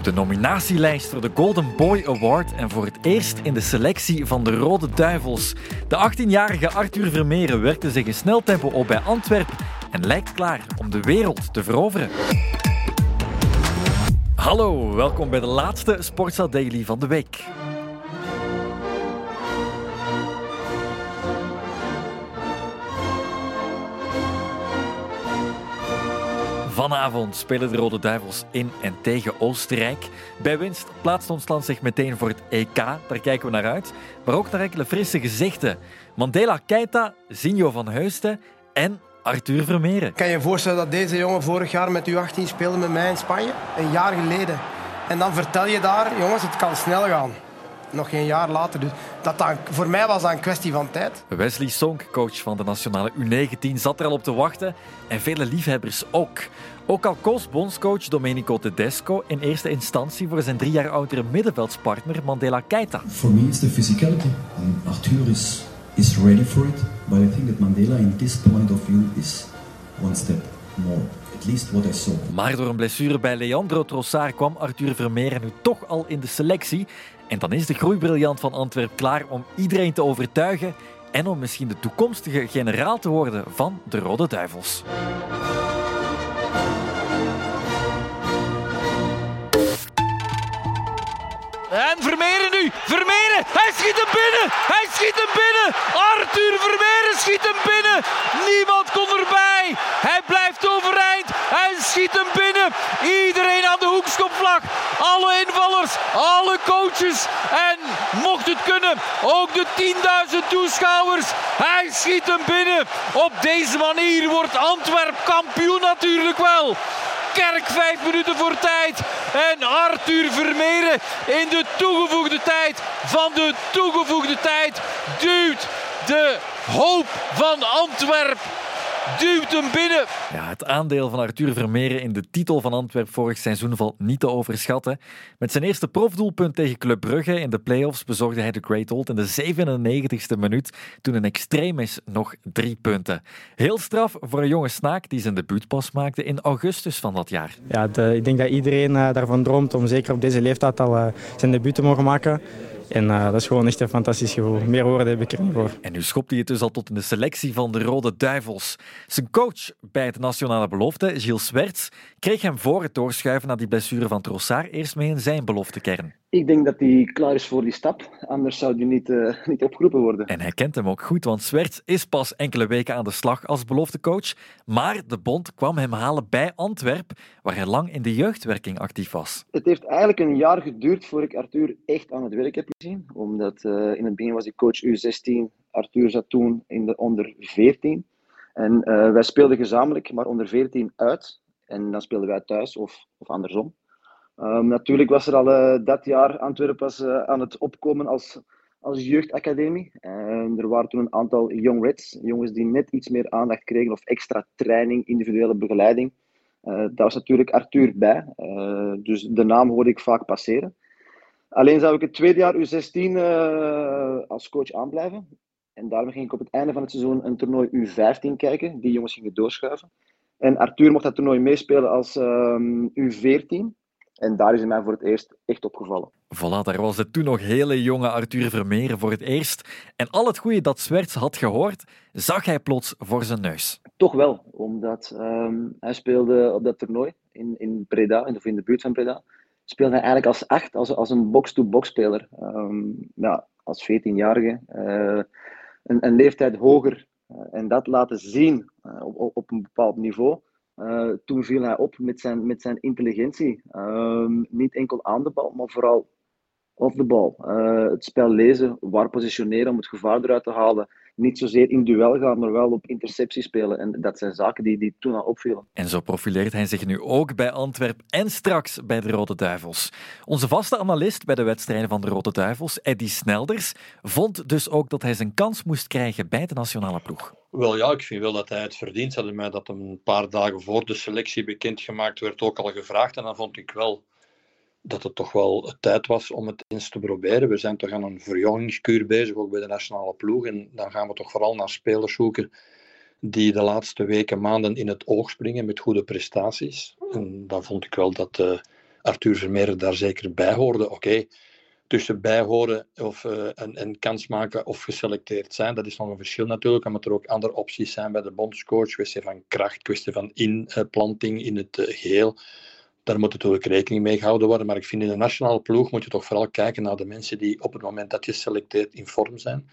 Op de nominatielijst voor de Golden Boy Award en voor het eerst in de selectie van de Rode Duivels. De 18-jarige Arthur Vermeeren werkte zich in snel tempo op bij Antwerpen en lijkt klaar om de wereld te veroveren. Hallo, welkom bij de laatste Sportsa Daily van de week. Vanavond spelen de Rode Duivels in en tegen Oostenrijk. Bij winst plaatst ons land zich meteen voor het EK, daar kijken we naar uit. Maar ook naar enkele frisse gezichten. Mandela Keita, Zinjo van Heusten en Arthur Vermeeren. Kan je je voorstellen dat deze jongen vorig jaar met U18 speelde met mij in Spanje? Een jaar geleden. En dan vertel je daar, jongens, het kan snel gaan nog geen jaar later. Dus dat dan, voor mij was dat een kwestie van tijd. Wesley Sonk, coach van de nationale U19, zat er al op te wachten. En vele liefhebbers ook. Ook al koos bondscoach Domenico Tedesco in eerste instantie voor zijn drie jaar oudere middenveldspartner Mandela Keita. For me it's the physicality. And Arthur is, is ready for it. But I think that Mandela in this point of view is one step more. At least what I saw. Maar door een blessure bij Leandro Trossard kwam Arthur Vermeeren nu toch al in de selectie. En dan is de groeibriljant van Antwerp klaar om iedereen te overtuigen en om misschien de toekomstige generaal te worden van de Rode Duivels. En Vermeeren nu. Vermeeren. Hij schiet hem binnen. Hij schiet hem binnen. Arthur Vermeeren schiet hem binnen. Niemand kon erbij. Hij blijft overeind. Hij schiet hem binnen. Iedereen aan de hoekschopvlag. Alle invallers. En mocht het kunnen, ook de 10.000 toeschouwers. Hij schiet hem binnen. Op deze manier wordt Antwerp kampioen natuurlijk wel. Kerk vijf minuten voor tijd. En Arthur Vermeeren in de toegevoegde tijd van de toegevoegde tijd duwt de hoop van Antwerp duwt hem binnen. Ja, het aandeel van Arthur Vermeeren in de titel van Antwerp vorig seizoen valt niet te overschatten. Met zijn eerste profdoelpunt tegen Club Brugge in de play-offs bezorgde hij de Great Old in de 97e minuut, toen een extremis nog drie punten. Heel straf voor een jonge snaak die zijn debuut pas maakte in augustus van dat jaar. Ja, de, ik denk dat iedereen uh, daarvan droomt om zeker op deze leeftijd al uh, zijn debuut te mogen maken. En uh, dat is gewoon echt een fantastisch gevoel. Meer woorden heb ik er niet voor. En nu schopt hij het dus al tot in de selectie van de Rode Duivels. Zijn coach bij het nationale belofte, Gilles Swerts, kreeg hem voor het doorschuiven naar die blessure van Trossard eerst mee in zijn belooftekern. Ik denk dat hij klaar is voor die stap, anders zou hij niet, uh, niet opgeroepen worden. En hij kent hem ook goed, want Swerts is pas enkele weken aan de slag als beloftecoach. Maar de bond kwam hem halen bij Antwerp, waar hij lang in de jeugdwerking actief was. Het heeft eigenlijk een jaar geduurd voor ik Arthur echt aan het werk heb gezien. Omdat uh, in het begin was ik coach U16, Arthur zat toen in de onder 14. En uh, wij speelden gezamenlijk, maar onder 14 uit. En dan speelden wij thuis of, of andersom. Um, natuurlijk was er al uh, dat jaar Antwerpen was, uh, aan het opkomen als, als jeugdacademie. En er waren toen een aantal young reds, jongens die net iets meer aandacht kregen of extra training, individuele begeleiding. Uh, daar was natuurlijk Arthur bij, dus de naam hoorde ik vaak passeren. Alleen zou ik het tweede jaar U16 als coach aanblijven. En daarom ging ik op het einde van het seizoen een toernooi U15 kijken. Die jongens gingen doorschuiven. En Arthur mocht dat toernooi meespelen als um, U14. En daar is hij mij voor het eerst echt opgevallen. Voilà, daar was de toen nog hele jonge Arthur Vermeeren voor het eerst. En al het goede dat Swerts had gehoord, zag hij plots voor zijn neus. Toch wel, omdat um, hij speelde op dat toernooi in, in Breda, of in de buurt van Breda. Speelde hij eigenlijk als acht, als, als een box-to-box speler. Um, ja, als 14-jarige. Uh, een, een leeftijd hoger en dat laten zien uh, op, op een bepaald niveau. Uh, toen viel hij op met zijn, met zijn intelligentie. Um, niet enkel aan de bal, maar vooral off de bal. Het spel lezen, waar positioneren om het gevaar eruit te halen. Niet zozeer in duel gaan, maar wel op interceptie spelen. En dat zijn zaken die, die toen al opvielen. En zo profileert hij zich nu ook bij Antwerp en straks bij de Rode Duivels. Onze vaste analist bij de wedstrijden van de Rode Duivels, Eddy Snelders, vond dus ook dat hij zijn kans moest krijgen bij de nationale ploeg. Wel ja, ik vind wel dat hij het verdient. Ze hadden mij dat een paar dagen voor de selectie bekendgemaakt werd ook al gevraagd. En dan vond ik wel dat het toch wel tijd was om het eens te proberen. We zijn toch aan een verjongingskuur bezig, ook bij de nationale ploeg. En dan gaan we toch vooral naar spelers zoeken die de laatste weken, maanden in het oog springen met goede prestaties. En dan vond ik wel dat, uh, Arthur Vermeer daar zeker bij hoorde. Oké, tussen bijhoren of uh, een, kans maken of geselecteerd zijn. Dat is nog een verschil natuurlijk, omdat er ook andere opties zijn bij de bondscoach. Kwestie van kracht, kwestie van inplanting in het uh, geheel. Daar moet natuurlijk rekening mee gehouden worden. Maar ik vind in de nationale ploeg moet je toch vooral kijken naar de mensen die op het moment dat je selecteert in vorm zijn.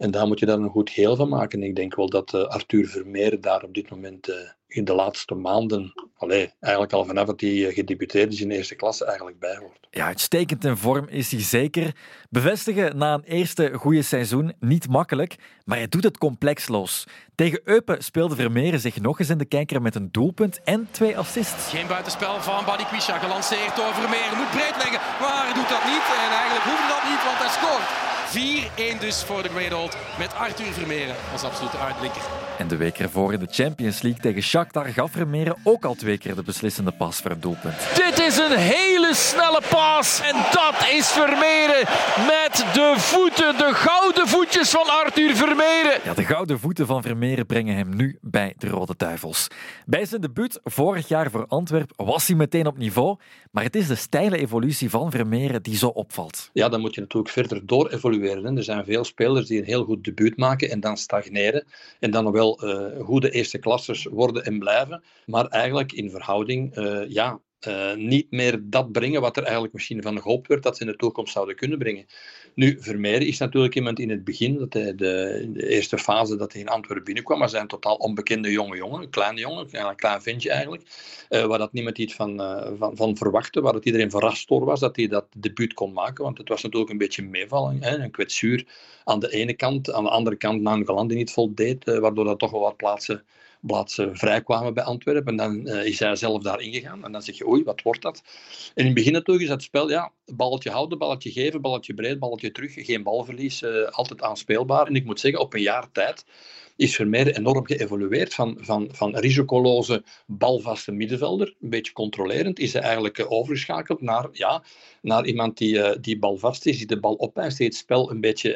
En daar moet je dan een goed geheel van maken. Ik denk wel dat uh, Arthur Vermeer daar op dit moment uh, in de laatste maanden, allee, eigenlijk al vanaf dat hij uh, gedebuteerd is in de eerste klasse, eigenlijk bij hoort. Ja, uitstekend in vorm is hij zeker. Bevestigen na een eerste goede seizoen niet makkelijk, maar hij doet het complexloos. Tegen Eupen speelde Vermeer zich nog eens in de kijker met een doelpunt en twee assists. Geen buitenspel van Buddy Quisha, gelanceerd door Vermeer. Moet breed leggen, maar hij doet dat niet. En eigenlijk hoeft dat niet, want hij scoort. 4-1 dus voor de Old met Arthur Vermeeren als absolute uitblinker. En de week ervoor in de Champions League tegen Shakhtar gaf Vermeeren ook al twee keer de beslissende pas voor een doelpunt. Dit is een hele snelle pas en dat is Vermeeren met de voeten, de gouden voetjes van Arthur Vermeeren. Ja, de gouden voeten van Vermeeren brengen hem nu bij de Rode Duivels. Bij zijn debuut vorig jaar voor Antwerpen was hij meteen op niveau, maar het is de steile evolutie van Vermeeren die zo opvalt. Ja, dan moet je natuurlijk verder door evolueren. Er zijn veel spelers die een heel goed debuut maken en dan stagneren en dan nog wel uh, goede eerste klassers worden en blijven, maar eigenlijk in verhouding uh, ja, uh, niet meer dat brengen wat er eigenlijk misschien van gehoopt werd dat ze in de toekomst zouden kunnen brengen. Nu, Vermeer is natuurlijk iemand in het begin, dat hij de, eerste fase dat hij in Antwerpen binnenkwam, maar zijn totaal onbekende jonge jongen, een kleine jongen, een klein ventje eigenlijk, uh, waar dat niemand iets van, uh, van, van verwachtte, waar het iedereen verrast door was dat hij dat debuut kon maken, want het was natuurlijk een beetje meevalling, hè, een kwetsuur aan de ene kant, aan de andere kant Nangaland die niet voldeed, waardoor dat toch wel wat plaatsen plaatsen vrijkwamen bij Antwerpen. En dan uh, is hij zelf daar ingegaan. En dan zeg je, oei, wat wordt dat? En in het begin natuurlijk is het spel, ja, balletje houden, balletje geven, balletje breed, balletje terug. Geen balverlies, uh, altijd aanspeelbaar. En ik moet zeggen, op een jaar tijd is Vermeer enorm geëvolueerd. Van, van, van risicoloze, balvaste middenvelder, een beetje controlerend, is hij eigenlijk overgeschakeld naar, ja, naar iemand die, uh, die balvast is, die de bal opeist, die het spel een beetje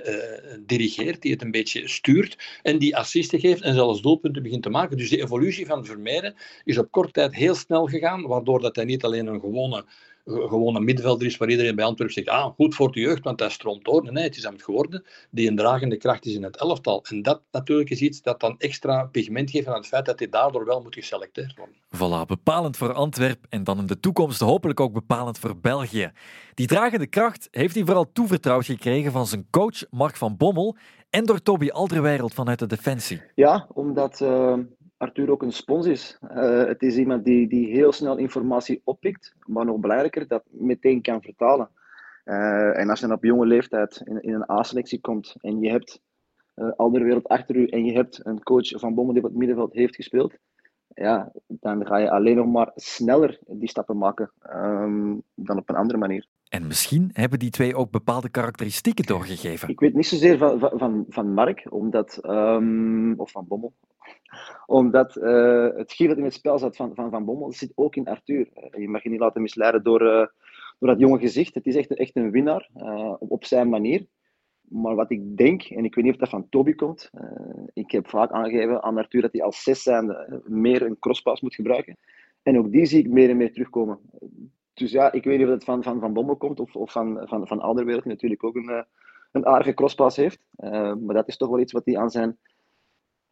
uh, dirigeert, die het een beetje stuurt en die assisten geeft en zelfs doelpunten begint te maken. Dus de evolutie van Vermeer is op korte tijd heel snel gegaan, waardoor dat hij niet alleen een gewone gewoon een middenvelder is waar iedereen bij Antwerpen zegt, ah, goed voor de jeugd, want hij stroomt door. Nee, het is hem geworden die een dragende kracht is in het elftal. En dat natuurlijk is iets dat dan extra pigment geeft aan het feit dat hij daardoor wel moet geselecteerd worden. Voilà, bepalend voor Antwerpen en dan in de toekomst hopelijk ook bepalend voor België. Die dragende kracht heeft hij vooral toevertrouwd gekregen van zijn coach Mark van Bommel en door Toby Alderweireld vanuit de Defensie. Ja, omdat... Uh... Arthur ook een spons is. Uh, het is iemand die, die heel snel informatie oppikt, maar nog belangrijker, dat meteen kan vertalen. Uh, en als je dan op jonge leeftijd in, in een A-selectie komt en je hebt uh, al de wereld achter u en je hebt een coach van Bommel die op het middenveld heeft gespeeld, ja, dan ga je alleen nog maar sneller die stappen maken um, dan op een andere manier. En misschien hebben die twee ook bepaalde karakteristieken doorgegeven. Ik weet niet zozeer van, van, van Mark, omdat, um, of van Bommel, omdat uh, het gier dat in het spel zat van Van, van Bommel zit ook in Arthur. Uh, je mag je niet laten misleiden door, uh, door dat jonge gezicht. Het is echt, echt een winnaar, op, op zijn manier. Maar wat ik denk, en ik weet niet of dat van Toby komt, ik heb vaak aangegeven aan Arthur dat hij als zes zijnde meer een crosspas moet gebruiken. En ook die zie ik meer en meer terugkomen. Dus ja, ik weet niet of het van Van, van Bommel komt of, of van, van, van Alderwereld, die natuurlijk ook een, een aardige crosspas heeft. maar dat is toch wel iets wat hij aan zijn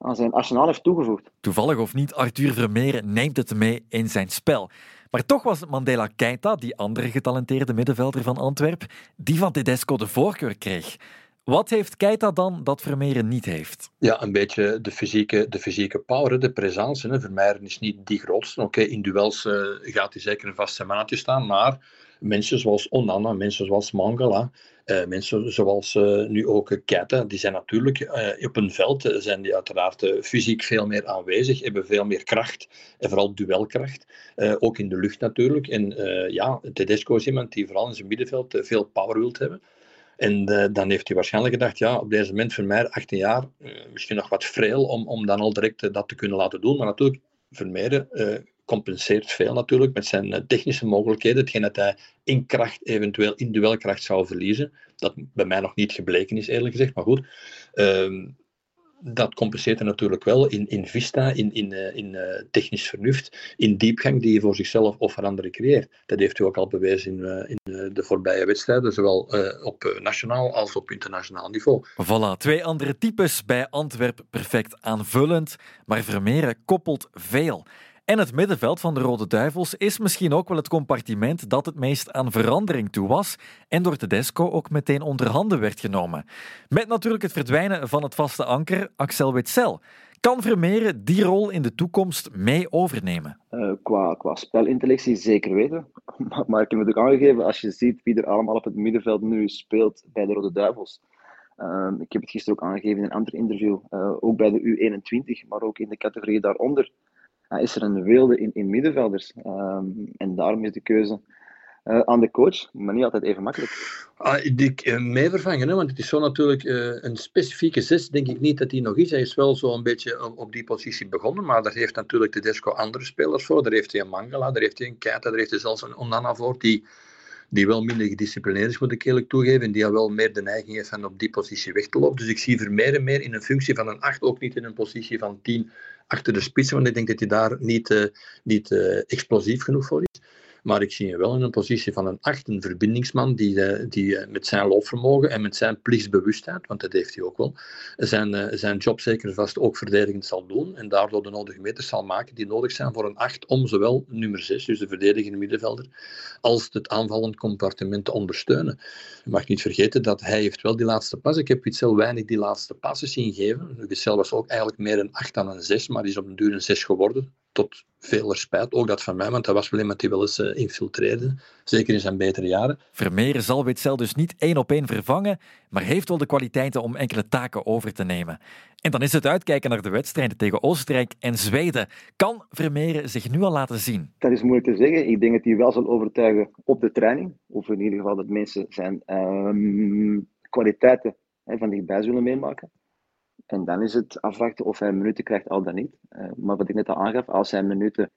aan zijn arsenaal heeft toegevoegd. Toevallig of niet, Arthur Vermeer neemt het mee in zijn spel. Maar toch was het Mandela Keita, die andere getalenteerde middenvelder van Antwerpen, die van Tedesco de voorkeur kreeg. Wat heeft Keita dan dat Vermeer niet heeft? Ja, een beetje de fysieke, de fysieke power, de presence. Vermeer is niet die grootste. Oké, okay, in duels uh, gaat hij zeker een vaste maatje staan, maar mensen zoals Onana, mensen zoals Mangala, uh, mensen zoals uh, nu ook Keita, die zijn natuurlijk uh, op een veld, zijn die uiteraard fysiek veel meer aanwezig, hebben veel meer kracht en vooral duelkracht, ook in de lucht natuurlijk. En ja, Tedesco is iemand die vooral in zijn middenveld veel power wilt hebben. En dan heeft hij waarschijnlijk gedacht, ja, op deze moment voor mij, 18 jaar, misschien nog wat vreel om, om dan al direct dat te kunnen laten doen. Maar natuurlijk, Vermeer compenseert veel natuurlijk met zijn eh, technische mogelijkheden. Hetgeen dat hij in kracht, eventueel in duelkracht zou verliezen. Dat bij mij nog niet gebleken is, eerlijk gezegd. Maar goed, uh, dat compenseert hij natuurlijk wel in, in vista, in, in, uh, in uh, technisch vernuft, in diepgang die hij voor zichzelf of voor anderen creëert. Dat heeft hij ook al bewezen in, in de voorbije wedstrijden, zowel op nationaal als op internationaal niveau. Voilà, twee andere types bij Antwerp perfect aanvullend, maar Vermeeren koppelt veel. En het middenveld van de Rode Duivels is misschien ook wel het compartiment dat het meest aan verandering toe was en door Tedesco ook meteen onder handen werd genomen. Met natuurlijk het verdwijnen van het vaste anker Axel Witsel. Kan Vermeeren die rol in de toekomst mee overnemen? Uh, qua, qua spelintellectie zeker weten. Maar, ik heb het ook aangegeven, als je ziet wie er allemaal op het middenveld nu speelt bij de Rode Duivels. Uh, ik heb het gisteren ook aangegeven in een ander interview, uh, ook bij de U21, maar ook in de categorie daaronder is er een wilde in, in middenvelders. Ehm, en daarom is de keuze uh, aan de coach, maar niet altijd even makkelijk. Ah, ik uh, mee vervangen, hè? want het is zo natuurlijk uh, een specifieke zes, denk ik niet dat hij nog is. Hij is wel zo een beetje op, op die positie begonnen, maar daar heeft natuurlijk de Desco andere spelers voor. Daar heeft hij een Mangala, daar heeft hij een Keita, daar heeft hij zelfs een Onana voor, die, die wel minder gedisciplineerd is, moet ik eerlijk toegeven, en die al wel meer de neiging heeft van op die positie weg te lopen. Dus ik zie Vermeer meer in een functie van een 8, ook niet in een positie van 10 achter de spitsen, want ik denk dat hij daar niet, uh, niet uh, explosief genoeg voor is. Maar ik zie hem wel in een positie van een acht, een verbindingsman die, uh, die met zijn loopvermogen en met zijn plichtsbewustheid, want dat heeft hij ook wel, zijn, zijn job zeker vast ook verdedigend zal doen en daardoor de nodige meters zal maken die nodig zijn voor een acht om zowel nummer 6, dus de verdedigende middenvelder, als het aanvallend compartiment te ondersteunen. Je mag niet vergeten dat hij heeft wel die laatste pas. Ik heb iets heel weinig die laatste passen zien geven. Witsel was ook eigenlijk meer een 8 dan een 6, maar is op een duur een 6 geworden. Tot veel spijt, ook dat van mij, want hij was wel iemand die wel eens uh, infiltreerde. Zeker in zijn betere jaren. Vermeer zal Witzel dus niet één op één vervangen, maar heeft wel de kwaliteiten om enkele taken over te nemen. En dan is het uitkijken naar de wedstrijden tegen Oostenrijk en Zweden. Kan Vermeer zich nu al laten zien? Dat is moeilijk te zeggen. Ik denk dat hij wel zal overtuigen op de training. Of in ieder geval dat mensen zijn um, kwaliteiten hè, van dichtbij zullen meemaken. En dan is het afwachten of hij minuten krijgt, al dan niet. Uh, maar wat ik net al aangaf, als hij minuten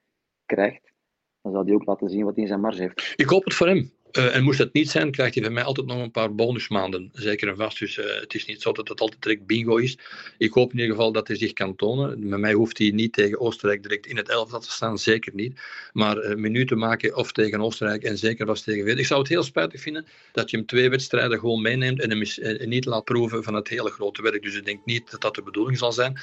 krijgt, dan zal hij ook laten zien wat hij in zijn marge heeft. Ik hoop het voor hem. Uh, en moest dat niet zijn, krijgt hij van mij altijd nog een paar bonusmaanden. Zeker en vast. Dus uh, het is niet zo dat het altijd direct bingo is. Ik hoop in ieder geval dat hij zich kan tonen. Met mij hoeft hij niet tegen Oostenrijk direct in het elftal te staan. Zeker niet. Maar uh, minuten maken of tegen Oostenrijk en zeker vast tegen Wit. Ik zou het heel spijtig vinden dat je hem twee wedstrijden gewoon meeneemt en hem niet laat proeven van het hele grote werk. Dus ik denk niet dat dat de bedoeling zal zijn.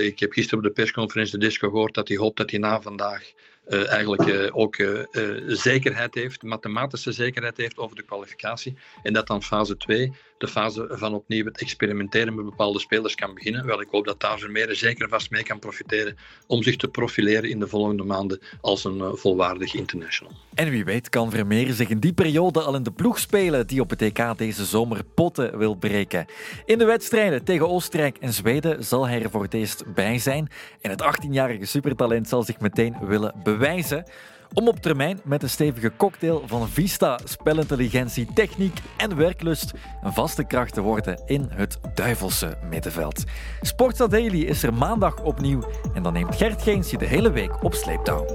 ik heb gisteren op de persconferentie de disco gehoord dat hij hoopt dat hij na vandaag uh, eigenlijk uh, ook uh, zekerheid heeft, mathematische zekerheid heeft over de kwalificatie. En dat dan fase 2, de fase van opnieuw het experimenteren met bepaalde spelers kan beginnen. Wel, ik hoop dat daar Vermeer zeker vast mee kan profiteren om zich te profileren in de volgende maanden als een volwaardig international. En wie weet kan Vermeer zich in die periode al in de ploeg spelen die op het EK deze zomer potten wil breken. In de wedstrijden tegen Oostenrijk en Zweden zal hij er voor het eerst bij zijn. En het 18-jarige supertalent zal zich meteen willen bewijzen om op termijn met een stevige cocktail van vista, spelintelligentie, techniek en werklust een vaste kracht te worden in het duivelse middenveld. Sportsa Daily is er maandag opnieuw en dan neemt Gert Geens je de hele week op sleeptouw.